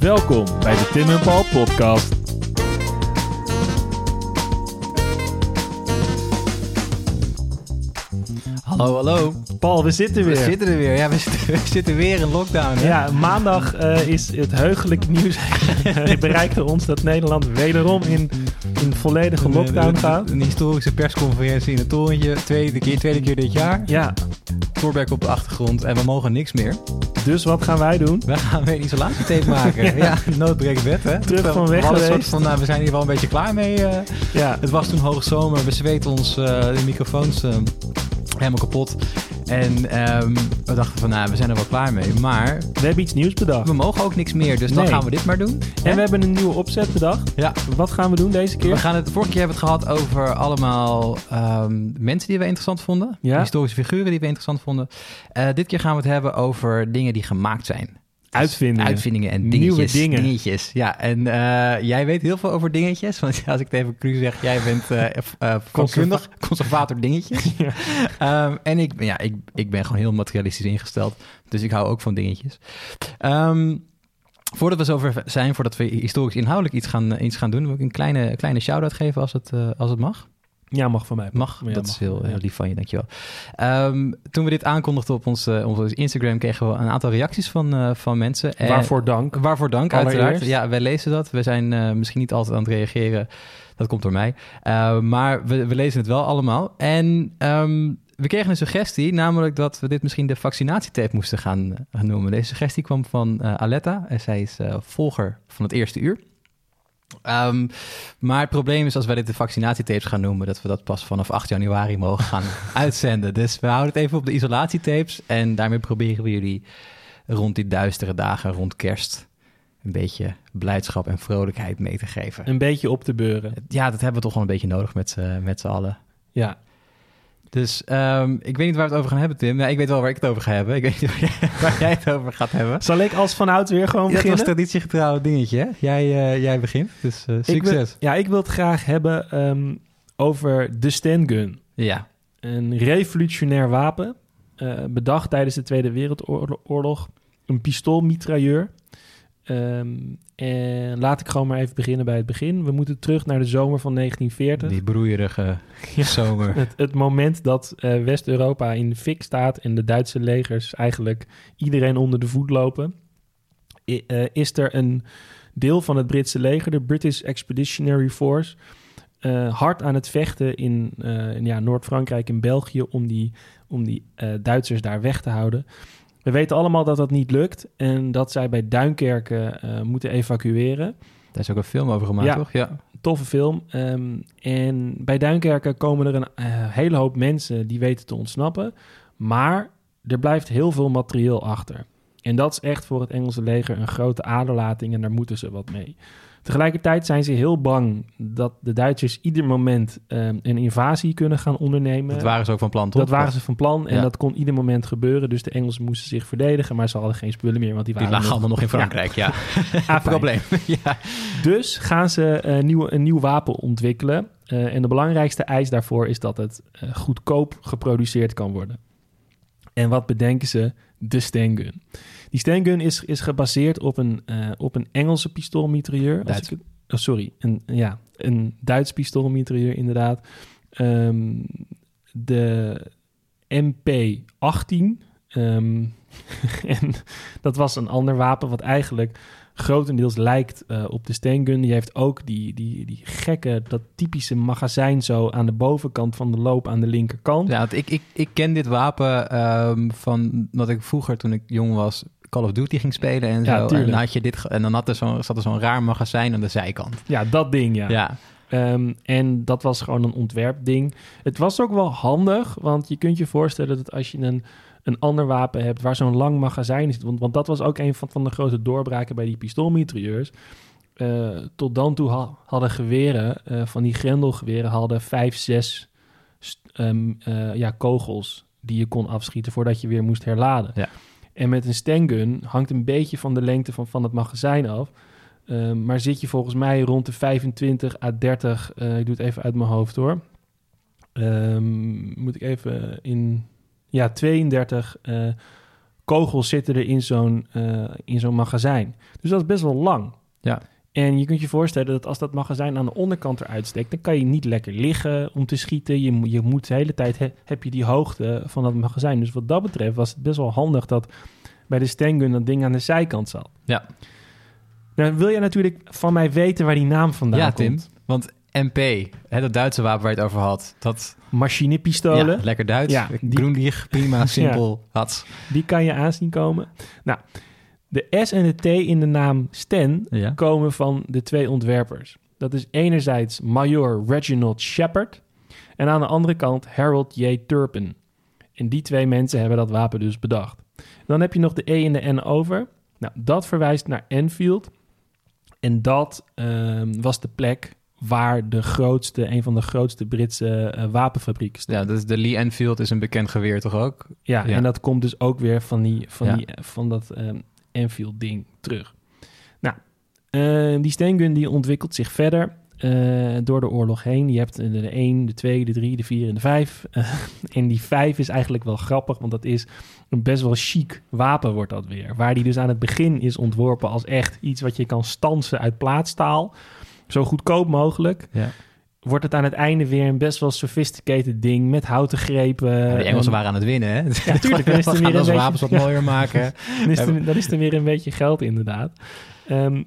Welkom bij de Tim en Paul podcast. Hallo, hallo. Paul, we zitten weer. We zitten er weer. Ja, we zitten, we zitten weer in lockdown. Hè? Ja, maandag eh, is het heugelijk nieuws bereikte ons dat Nederland wederom in, in volledige lockdown gaat. Een historische persconferentie in het torentje. Tweede keer, tweede keer dit jaar. Ja, Torbeck op de achtergrond en we mogen niks meer. Dus wat gaan wij doen? We gaan weer een isolatietape maken. ja, noodbreekt wet, hè? Terug van weg we een soort geweest. van, nou, we zijn hier wel een beetje klaar mee. eh. Ja, Het was toen hoogzomer. We zweten ons eh, de microfoons eh, helemaal kapot. En ehm, we dachten van, nou, we zijn er wel klaar mee. Maar we hebben iets nieuws bedacht. we mogen ook niks meer. Dus dan gaan we dit maar doen. En we hebben een nieuwe opzet bedacht. Ja, Wat gaan we doen deze keer? We gaan het, vorige keer hebben we het gehad over allemaal ehm, mensen die we interessant vonden. Ja. Historische figuren die we interessant vonden. Eh, dit keer gaan we het hebben over dingen die gemaakt zijn. Dus Uitvindingen. Uitvindingen en Nieuwe dingetjes. dingen. Dingetjes, ja. En eh, jij weet heel veel over dingetjes. Want als ik het even cru zeg, jij bent eh eh, vakkundig, conservator dingetjes. Ja. Ehm, en ik, ja, ik, ik ben gewoon heel materialistisch ingesteld. Dus ik hou ook van dingetjes. Ehm, voordat we zover zijn, voordat we historisch inhoudelijk iets gaan, iets gaan doen... wil ik een kleine, kleine shout-out geven als het, als het mag. Ja, mag van mij. Mag, Ja, dat mag. is heel, lief van je, dankjewel. Ehm, toen we dit aankondigden op ons, eh, onze Instagram... kregen we een aantal reacties van, eh, van mensen. En- Waarvoor dank. Waarvoor dank, Allereerst. uiteraard. Ja, wij lezen dat. We zijn eh, misschien niet altijd aan het reageren. Dat komt door mij. Uh, maar we, we lezen het wel allemaal. En um, we kregen een suggestie, namelijk dat we dit misschien de vaccinatietape moesten gaan, uh, noemen. Deze suggestie kwam van uh, Aletta. En zij is uh, volger van het eerste uur. Um, maar het probleem is als wij dit de vaccinatietapes gaan noemen, dat we dat pas vanaf 8 januari mogen gaan uitzenden. Dus we houden het even op de isolatietapes. En daarmee proberen we jullie rond die duistere dagen, rond kerst, een beetje blijdschap en vrolijkheid mee te geven. Een beetje op te beuren. Ja, dat hebben we toch wel een beetje nodig met, met z'n allen. Ja. Dus um, ik weet niet waar we het over gaan hebben, Tim. Ja, ik weet wel waar ik het over ga hebben. Ik weet niet waar jij, waar jij het over gaat hebben. Zal ik als vanuit weer gewoon Ja, beginnen? dat was traditiegetrouw dingetje, hè? Jij, uh, jij begint, dus uh, Ik succes. wil, ja, ik wil het graag hebben um, over de Stengun. Ja. Een revolutionair wapen, uh, bedacht tijdens de Tweede Wereldoorlog. Een pistoolmitrailleur. Um, en laat ik gewoon maar even beginnen bij het begin. We moeten terug naar de zomer van 1940. Die broeierige ja, zomer. Het, het, moment dat uh, West-Europa in de fik staat en de Duitse legers eigenlijk iedereen onder de voet lopen, I, uh, is er een deel van het Britse leger, de British Expeditionary Force, uh, hard aan het vechten in, in ja, Noord-Frankrijk en België om die, om die eh, Duitsers daar weg te houden. We weten allemaal dat dat niet lukt en dat zij bij Duinkerken uh, moeten evacueren. Daar is ook een film over gemaakt, ja, toch? Ja, toffe film. Um, en bij Duinkerken komen er een uh, hele hoop mensen die weten te ontsnappen. Maar er blijft heel veel materieel achter. En dat is echt voor het Engelse leger een grote aderlating en daar moeten ze wat mee. Tegelijkertijd zijn ze heel bang dat de Duitsers ieder moment um, een invasie kunnen gaan ondernemen. Dat waren ze ook van plan, toch? Dat waren ze van plan en ja. dat kon ieder moment gebeuren. Dus de Engelsen moesten zich verdedigen, maar ze hadden geen spullen meer. Want die, die waren lagen allemaal nog in Frankrijk, ja. ja. probleem. ja. Dus gaan ze uh, nieuw, een nieuw wapen ontwikkelen. Uh, en de belangrijkste eis daarvoor is dat het uh, goedkoop geproduceerd kan worden. En wat bedenken ze? De Stengun. Die Stengun is, is gebaseerd op een, uh, op een Engelse pistoolmitrailleur. Duits. Ik, oh, sorry, een, ja, een Duits pistoolmitrailleur inderdaad. Um, de MP18. Um, en dat was een ander wapen wat eigenlijk grotendeels lijkt uh, op de Stengun. Die heeft ook die, die, die gekke, dat typische magazijn zo aan de bovenkant van de loop aan de linkerkant. Ja, ik, ik, ik ken dit wapen um, van wat ik vroeger toen ik jong was Call of Duty ging spelen en zo. Ja, en dan, had je dit, en dan had er zo, zat er zo'n raar magazijn aan de zijkant. Ja, dat ding, ja. Ja. Um, en dat was gewoon een ontwerpding. Het was ook wel handig, want je kunt je voorstellen dat als je een, een ander wapen hebt waar zo'n lang magazijn zit, want, want dat was ook een van, van de grote doorbraken bij die pistoolmitrailleurs. Uh, tot dan toe ha hadden geweren, uh, van die grendelgeweren, hadden vijf, zes um, uh, ja, kogels die je kon afschieten voordat je weer moest herladen. Ja. En met een stengun hangt een beetje van de lengte van, van het magazijn af. Uh, maar zit je volgens mij rond de 25 à 30, uh, ik doe het even uit mijn hoofd hoor. Um, moet ik even in, ja, 32 uh, kogels zitten er in zo'n eh, in zo'n magazijn. Dus dat is best wel lang. Ja. En je kunt je voorstellen dat als dat magazijn aan de onderkant eruit steekt, dan kan je niet lekker liggen om te schieten. Je, je moet de hele tijd he- heb je die hoogte van dat magazijn. Dus wat dat betreft was het best wel handig dat bij de Stengun dat ding aan de zijkant zat. Ja. Nou wil je natuurlijk van mij weten waar die naam vandaan ja, Tim. komt. Want MP, hè, dat Duitse wapen waar je het over had, dat Machinepistolen. ja, lekker Duits. Ja, Ja, die- prima, simpel, had. Die kan je aanzien komen. Nou, de S en de T in de naam Sten Ja. komen van de twee ontwerpers. Dat is enerzijds Major Reginald Shepard en aan de andere kant Harold J. Turpin. En die twee mensen hebben dat wapen dus bedacht. Dan heb je nog de E en de N over. Nou, dat verwijst naar Enfield. En dat ehm, was de plek waar de grootste, een van de grootste Britse eh, wapenfabrieken stond. Ja, dus de Lee Enfield is een bekend geweer toch ook? Ja, Ja. en dat komt dus ook weer van, die, van, Ja. die, van dat ehm, Enfield-ding terug. Nou, eh, die steengun die ontwikkelt zich verder eh, door de oorlog heen. Je hebt de, de 1, de 2, de 3, de 4 en de 5. en die 5 is eigenlijk wel grappig, want dat is een best wel chic wapen wordt dat weer. Waar die dus aan het begin is ontworpen als echt iets wat je kan stansen uit plaatstaal. Zo goedkoop mogelijk. Ja. Wordt het aan het einde weer een best wel sophisticated ding met houten grepen. Ja, de Engelsen en- waren aan het winnen, hè? Ja, tuurlijk, dan is er We weer een beetje- wapens wat mooier maken. dan, is er, dan is er weer een beetje geld inderdaad. Ehm,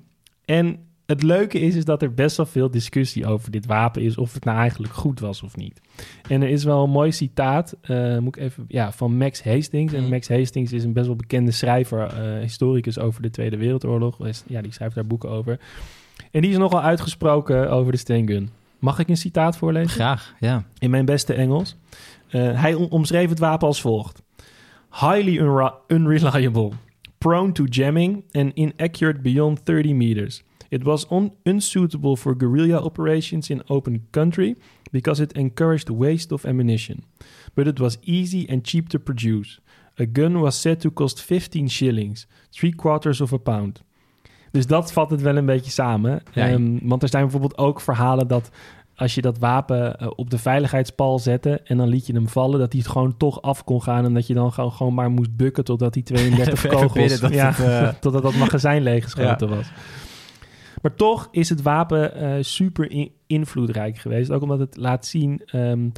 en het leuke is, is dat er best wel veel discussie over dit wapen is... of het nou eigenlijk goed was of niet. En er is wel een mooi citaat, eh, moet ik even, ja, van Max Hastings. En Mhm. Max Hastings is een best wel bekende schrijver, eh, historicus over de Tweede Wereldoorlog. Ja, die schrijft daar boeken over. En die is nogal uitgesproken over de Stengun. Mag ik een citaat voorlezen? Graag, ja. in mijn beste Engels. Eh, hij om- omschreef het wapen als volgt: Highly unreliable, prone to jamming, and inaccurate beyond 30 meters. It was un- unsuitable for guerrilla operations in open country because it encouraged waste of ammunition. But it was easy and cheap to produce. A gun was said to cost 15 shillings, three quarters of a pound. Dus dat vat het wel een beetje samen. Ja. Ehm, want er zijn bijvoorbeeld ook verhalen dat als je dat wapen eh, op de veiligheidspal zette en dan liet je hem vallen, dat hij het gewoon toch af kon gaan en dat je dan gewoon, gewoon maar moest bukken totdat die 32 Even kogels, dat ja, het, eh, totdat dat magazijn leeggeschoten was. Maar toch is het wapen eh, super in- invloedrijk geweest, ook omdat het laat zien ehm,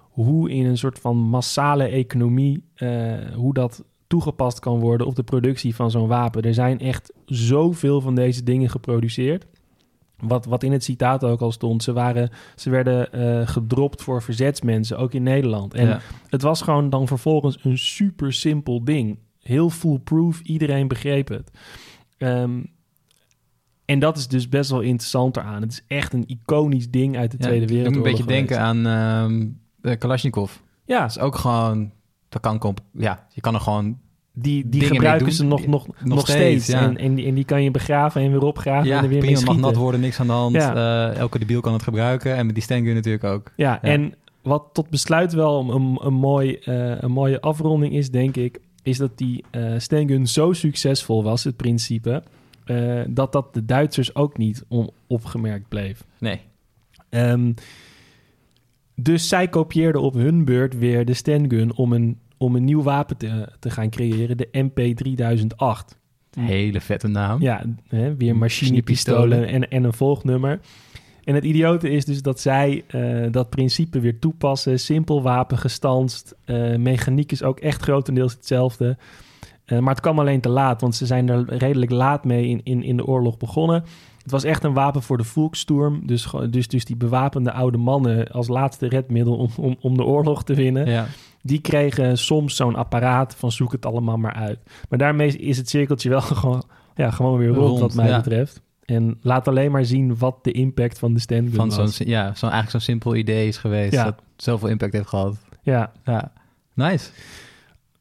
hoe in een soort van massale economie, hoe dat toegepast kan worden op de productie van zo'n wapen. Er zijn echt zoveel van deze dingen geproduceerd. Wat, wat in het citaat ook al stond, ze, waren, ze werden eh, gedropt voor verzetsmensen, ook in Nederland. En ja. het was gewoon dan vervolgens een super simpel ding. Heel foolproof, iedereen begreep het. Ehm, en dat is dus best wel interessant eraan. Het is echt een iconisch ding uit de Ja, Tweede doet me Wereldoorlog. een beetje geweest. denken aan ehm de Kalashnikov. Ja, Dat is ook gewoon... Dat kan, ja, je kan er gewoon... die, die gebruiken ze doen. nog, nog, nog, steeds, steeds. ja. En, en, die, en die kan je begraven en weer opgraven en Ja, er weer prima, mag nat worden, niks aan de hand. Ja. Eh, elke debiel kan het gebruiken. En met die Stengun natuurlijk ook. Ja, Ja. en wat tot besluit wel een, een, mooi, eh, een mooie afronding is, denk ik, is dat die eh Stengun zo succesvol was, het principe, dat dat de Duitsers ook niet onopgemerkt bleef. Nee. Ehm, dus zij kopieerden op hun beurt weer de Stengun om een, om een nieuw wapen te, te gaan creëren, de MP3008. Hele vette naam. Ja, hè, weer machinepistolen en, en een volgnummer. En het idiote is dus dat zij eh, dat principe weer toepassen. Simpel wapen, gestanst. Eh, mechaniek is ook echt grotendeels hetzelfde. Eh, maar het kwam alleen te laat, want ze zijn er redelijk laat mee in, in, in de oorlog begonnen. Het was echt een wapen voor de Volkssturm. Dus, dus, dus die bewapende oude mannen als laatste redmiddel om, om, om de oorlog te winnen Ja. die kregen soms zo'n apparaat van zoek het allemaal maar uit. Maar daarmee is het cirkeltje wel gewoon, ja, gewoon weer rond, Rond, wat mij ja. betreft. En laat alleen maar zien wat de impact van de stand Van zo'n, ja, zo'n, eigenlijk zo'n simpel idee is geweest. Ja. Dat zoveel impact heeft gehad. Ja. Ja. Nice.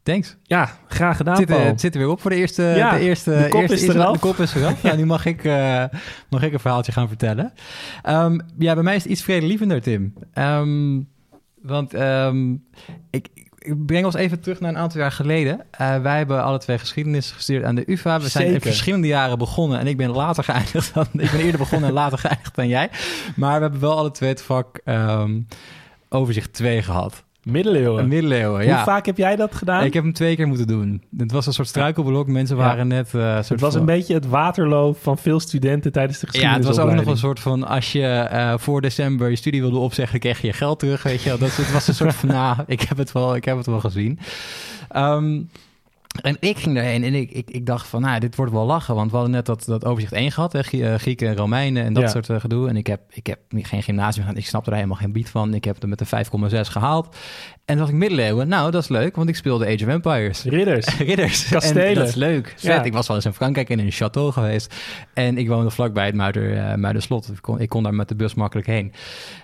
Thanks. ja, graag gedaan, Het zit, er- Paul. het zit er weer op voor de eerste... Ja, de, eerste, de kop eerste, is eraf. De kop is eraf. ja, nu mag ik, eh, mag ik een verhaaltje gaan vertellen. Ehm, ja, bij mij is het iets vredelievender, Tim. Ehm, want ehm, ik, ik breng ons even terug naar een aantal jaar geleden. Eh, wij hebben alle twee geschiedenis gestudeerd aan de UvA. We zijn in verschillende jaren begonnen. En ik ben later geëindigd dan... Ik ben eerder begonnen en later geëindigd dan jij. Maar we hebben wel alle twee het vak overzicht 2 gehad. Middeleeuwen. Middeleeuwen, Hoe vaak heb jij dat gedaan? Ik heb hem twee keer moeten doen. Het was een soort struikelblok. Mensen Ja. waren net... eh, soort het was een beetje het waterloo van veel studenten tijdens de Ja, het was ook nog een soort van... als je eh, voor december je studie wilde opzeggen... kreeg je je geld terug, weet je wel. Dat, het was een soort van... nou, ik heb het wel, ik heb het wel gezien. Ehm, en ik ging daarheen en ik, ik, ik dacht van... nou, dit wordt wel lachen. Want we hadden net dat, dat overzicht 1 gehad. Hè, eh, Grieken en Romeinen en dat Ja. soort eh, gedoe. En ik heb, ik heb geen gymnasium gedaan. Ik snapte er helemaal geen bied van. Ik heb er met een 5,6 gehaald. En toen dacht ik middeleeuwen. Nou, dat is leuk, want ik speelde Age of Empires. Ridders. Ridders. Kastelen. En dat is leuk. Vet. Ja. Ik was wel eens in Frankrijk in een château geweest. En ik woonde vlakbij het Muider, eh, Muiderslot. Ik kon, ik kon daar met de bus makkelijk heen.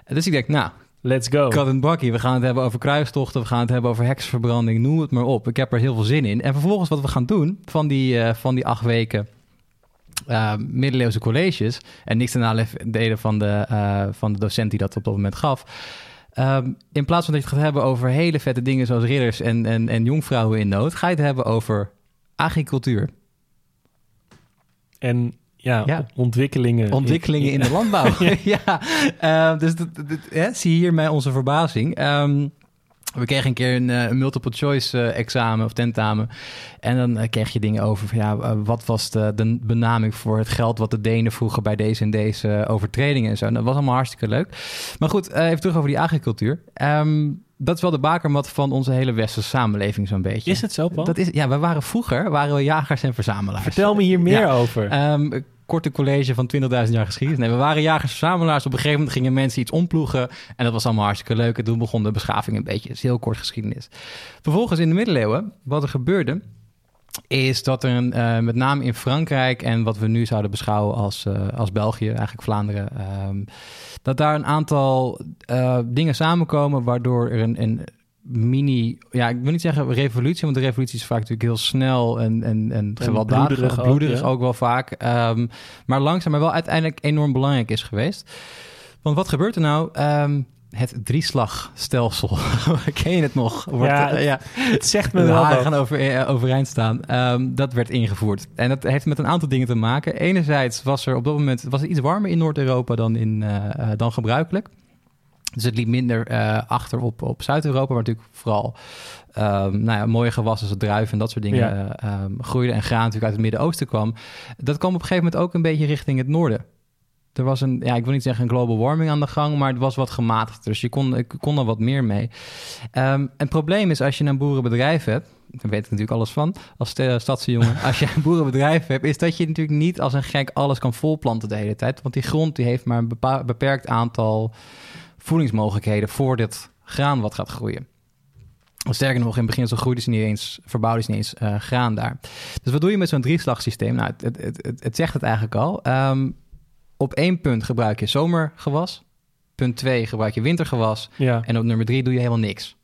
Dus ik denk, nou, Let's go. kat en bakkie. We gaan het hebben over kruistochten. We gaan het hebben over heksenverbranding. Noem het maar op. Ik heb er heel veel zin in. En vervolgens wat we gaan doen van die, eh, van die acht weken... eh, middeleeuwse colleges... en niks ten nadele van de, eh, van de docent die dat op dat moment gaf... Ehm, in plaats van dat je het gaat hebben over hele vette dingen zoals ridders en, en, en jongvrouwen in nood, ga je het hebben over agricultuur. En ja, Ja. ontwikkelingen. Ontwikkelingen in de landbouw. ja, eh, dus dat, dat- hè, zie onze verbazing. Ehm, we kregen een keer een, eh, een multiple choice eh, examen of tentamen. En dan eh, kreeg je dingen over van ja, wat was de, de benaming voor het geld wat de Denen vroegen bij deze en deze overtredingen en zo. En dat was allemaal hartstikke leuk. Maar goed, even terug over die agricultuur. Ehm, dat is wel de bakermat van onze hele westerse samenleving zo'n beetje. Is het zo, Paul? Dat is, ja, we waren vroeger waren we jagers en verzamelaars. Vertel me hier meer Ja. over. Ehm, korte college van 20.000 jaar geschiedenis. Nee, we waren jagers-verzamelaars. Op een gegeven moment gingen mensen iets omploegen. En dat was allemaal hartstikke leuk. En toen begon de beschaving een beetje. Het is heel kort geschiedenis. Vervolgens in de middeleeuwen, wat er gebeurde... is dat er een, eh, met name in Frankrijk... en wat we nu zouden beschouwen als, eh, als België, eigenlijk Vlaanderen... ehm, dat daar een aantal eh, dingen samenkomen... waardoor er een, een mini... Ja, ik wil niet zeggen revolutie... want de revolutie is vaak natuurlijk heel snel en, en, en gewelddadig. bloederig ook, bloederig ja. ook wel vaak. Ehm, maar langzaam, maar wel uiteindelijk enorm belangrijk is geweest. Want wat gebeurt er nou? Ehm, het drieslagstelsel. Ken je het nog? Wordt, Ja, eh, ja. het zegt me De wel wat. gaan over, eh, overeind staan. Ehm, dat werd ingevoerd. En dat heeft met een aantal dingen te maken. Enerzijds was er op dat moment was het iets warmer in Noord-Europa dan, in, eh, dan gebruikelijk. Dus het liep minder achter op, op Zuid-Europa, waar natuurlijk vooral ehm, nou ja, mooie gewassen zoals druiven en dat soort dingen Ja. eh, ehm, groeiden. En graan natuurlijk uit het Midden-Oosten kwam. Dat kwam op een gegeven moment ook een beetje richting het noorden. Er was een, ja, ik wil niet zeggen een global warming aan de gang, maar het was wat gematigd. Dus je kon, ik kon er wat meer mee. Ehm, en het probleem is als je een boerenbedrijf hebt, daar weet ik natuurlijk alles van, als sta- stadse jongen. Als je een boerenbedrijf hebt, is dat je natuurlijk niet als een gek alles kan volplanten de hele tijd. Want die grond die heeft maar een beperkt aantal voedingsmogelijkheden voor dit graan wat gaat groeien. Sterker nog, in het begin zo groeide ze niet eens, verbouwde ze niet eens eh, graan daar. Dus wat doe je met zo'n drieslagsysteem? Nou, het, het, het, zegt het eigenlijk al. Ehm, op één punt gebruik je zomergewas. Punt twee gebruik je wintergewas. Ja, En op nummer drie doe je helemaal niks.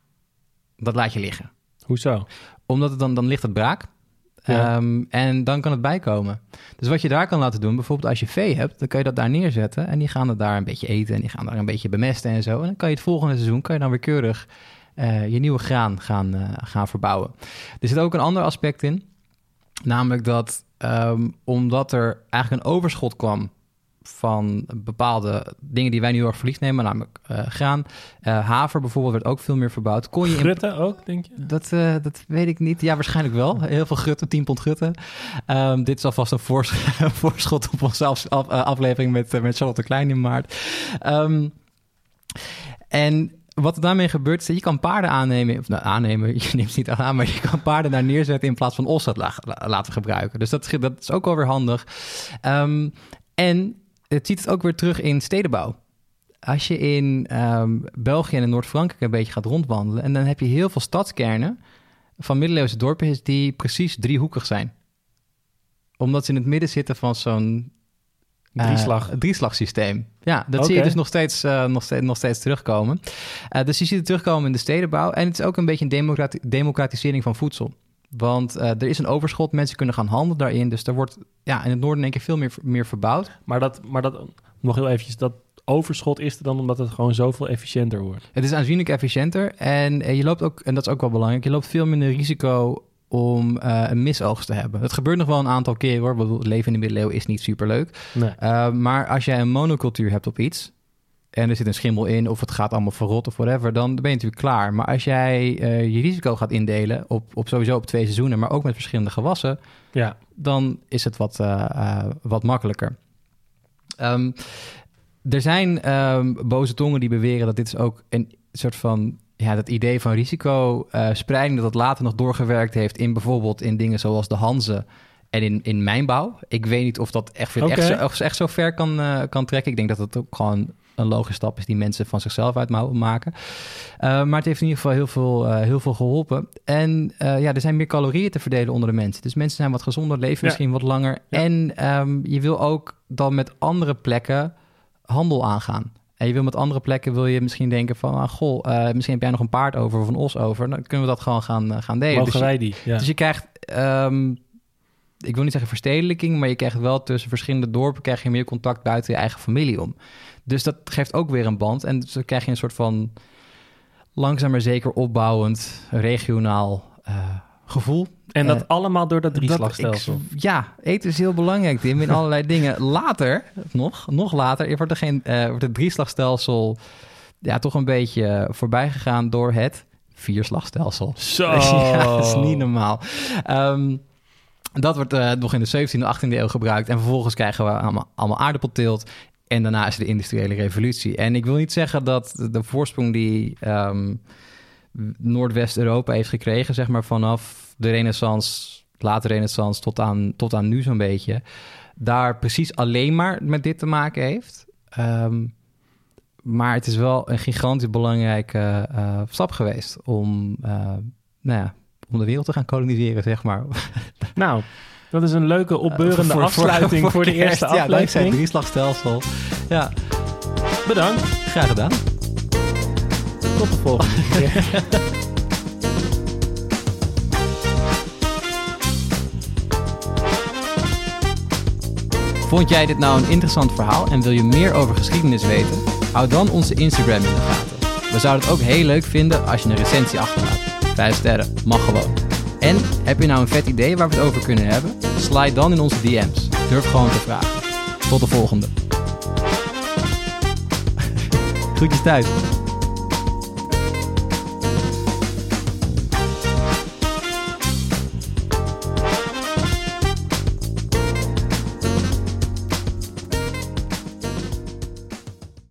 Dat laat je liggen. hoezo? Omdat het dan, dan ligt het braak. Ja. Ehm, en dan kan het bijkomen. Dus wat je daar kan laten doen, bijvoorbeeld als je vee hebt, dan kan je dat daar neerzetten. En die gaan het daar een beetje eten en die gaan daar een beetje bemesten en zo. En dan kan je het volgende seizoen, kan je dan weer keurig eh, je nieuwe graan gaan, eh, gaan verbouwen. Er zit ook een ander aspect in. Namelijk dat ehm, omdat er eigenlijk een overschot kwam van bepaalde dingen die wij nu heel erg verlies nemen, namelijk eh, graan. Eh, haver bijvoorbeeld werd ook veel meer verbouwd. Kon je in Grutten ook, denk je? dat, eh, dat weet ik niet. Ja, waarschijnlijk wel. Heel veel gutten, 10 pond gutten. Ehm, dit is alvast een voors- voorschot op onze af- af- aflevering met, met Charlotte Klein in maart. Ehm, en wat er daarmee gebeurt, is dat je kan paarden aannemen. Of nou, aannemen, je neemt ze niet aan, maar je kan paarden daar neerzetten in plaats van ossen la- la- laten gebruiken. Dus dat, is ook wel weer handig. Ehm, en het ziet het ook weer terug in stedenbouw. Als je in ehm, België en in Noord-Frankrijk een beetje gaat rondwandelen... en dan heb je heel veel stadskernen van middeleeuwse dorpjes... die precies driehoekig zijn. Omdat ze in het midden zitten van zo'n... eh, Drieslag. drieslagsysteem. Ja, dat zie je dus nog steeds, eh, nog steeds, nog steeds terugkomen. Eh, dus je ziet het terugkomen in de stedenbouw. En het is ook een beetje een democrati- democratisering van voedsel. Want eh, er is een overschot, mensen kunnen gaan handelen daarin. Dus er wordt ja, in het noorden één keer veel meer, meer verbouwd. Maar dat, maar dat, nog heel eventjes, dat overschot is er dan omdat het gewoon zoveel efficiënter wordt. Het is aanzienlijk efficiënter en eh, je loopt ook, en dat is ook wel belangrijk, je loopt veel minder risico om eh, een misoogst te hebben. Het gebeurt nog wel een aantal keer hoor. Ik Het leven in de middeleeuwen is niet superleuk. Nee. Uh, maar als jij een monocultuur hebt op iets, en er zit een schimmel in of het gaat allemaal verrot of whatever, dan ben je natuurlijk klaar. Maar als jij eh, je risico gaat indelen op, op sowieso op twee seizoenen, maar ook met verschillende gewassen, Ja, dan is het wat, eh, eh, wat makkelijker. Ehm, er zijn ehm, boze tongen die beweren dat dit is ook een soort van ja, dat idee van risicospreiding, dat het later nog doorgewerkt heeft in bijvoorbeeld in dingen zoals de Hanze en in, in mijnbouw. Ik weet niet of dat echt, echt, zo, echt, zo ver kan, kan trekken. Ik denk dat het ook gewoon een logische stap is die mensen van zichzelf uit maken. Uh, maar het heeft in ieder geval heel veel, uh, heel veel geholpen. En uh, ja, er zijn meer calorieën te verdelen onder de mensen. Dus mensen zijn wat gezonder, leven Ja. misschien wat langer. Ja. En um, je wil ook dan met andere plekken handel aangaan. En je wil met andere plekken wil je misschien denken van... Ah, goh, uh, misschien heb jij nog een paard over of een os over. Dan kunnen we dat gewoon gaan, uh, gaan delen. mogen dus, wij die? Ja. je, dus je krijgt... Um, ik wil niet zeggen verstedelijking... maar je krijgt wel tussen verschillende dorpen... krijg je meer contact buiten je eigen familie om. Dus dat geeft ook weer een band. En zo krijg je een soort van langzaam maar zeker opbouwend regionaal uh, gevoel. En dat Uh, allemaal door dat Dat drieslagstelsel. ik- ja, eten is heel belangrijk, Tim, in allerlei dingen. Later, nog, nog later, wordt, er geen, eh, wordt het drieslagstelsel ja, toch een beetje voorbij gegaan door het vierslagstelsel. Zo. ja, dat is niet normaal. Ehm, dat wordt eh, nog in de 17e, 18e eeuw gebruikt. En vervolgens krijgen we allemaal, aardappelteelt. En daarna is de industriële revolutie. En ik wil niet zeggen dat de voorsprong die ehm, Noordwest-Europa heeft gekregen, zeg maar vanaf de renaissance, late renaissance tot aan, tot aan nu zo'n beetje, daar precies alleen maar met dit te maken heeft. Ehm, maar het is wel een gigantisch belangrijke eh, stap geweest om, eh, nou ja, om de wereld te gaan koloniseren, zeg maar. Nou, dat is een leuke opbeurende Voor- voor- afsluiting voor, de eerste Ja, dankzij het aflevering. drieslagstelsel. Ja, Bedankt. graag gedaan. Tot de volgende keer. Vond jij dit nou een interessant verhaal en wil je meer over geschiedenis weten? Hou dan onze Instagram in de gaten. We zouden het ook heel leuk vinden als je een recensie achterlaat. Vijf sterren, mag gewoon. En heb je nou een vet idee waar we het over kunnen hebben? Slide dan in onze DM's. Durf gewoon te vragen. Tot de volgende. Groetjes thuis.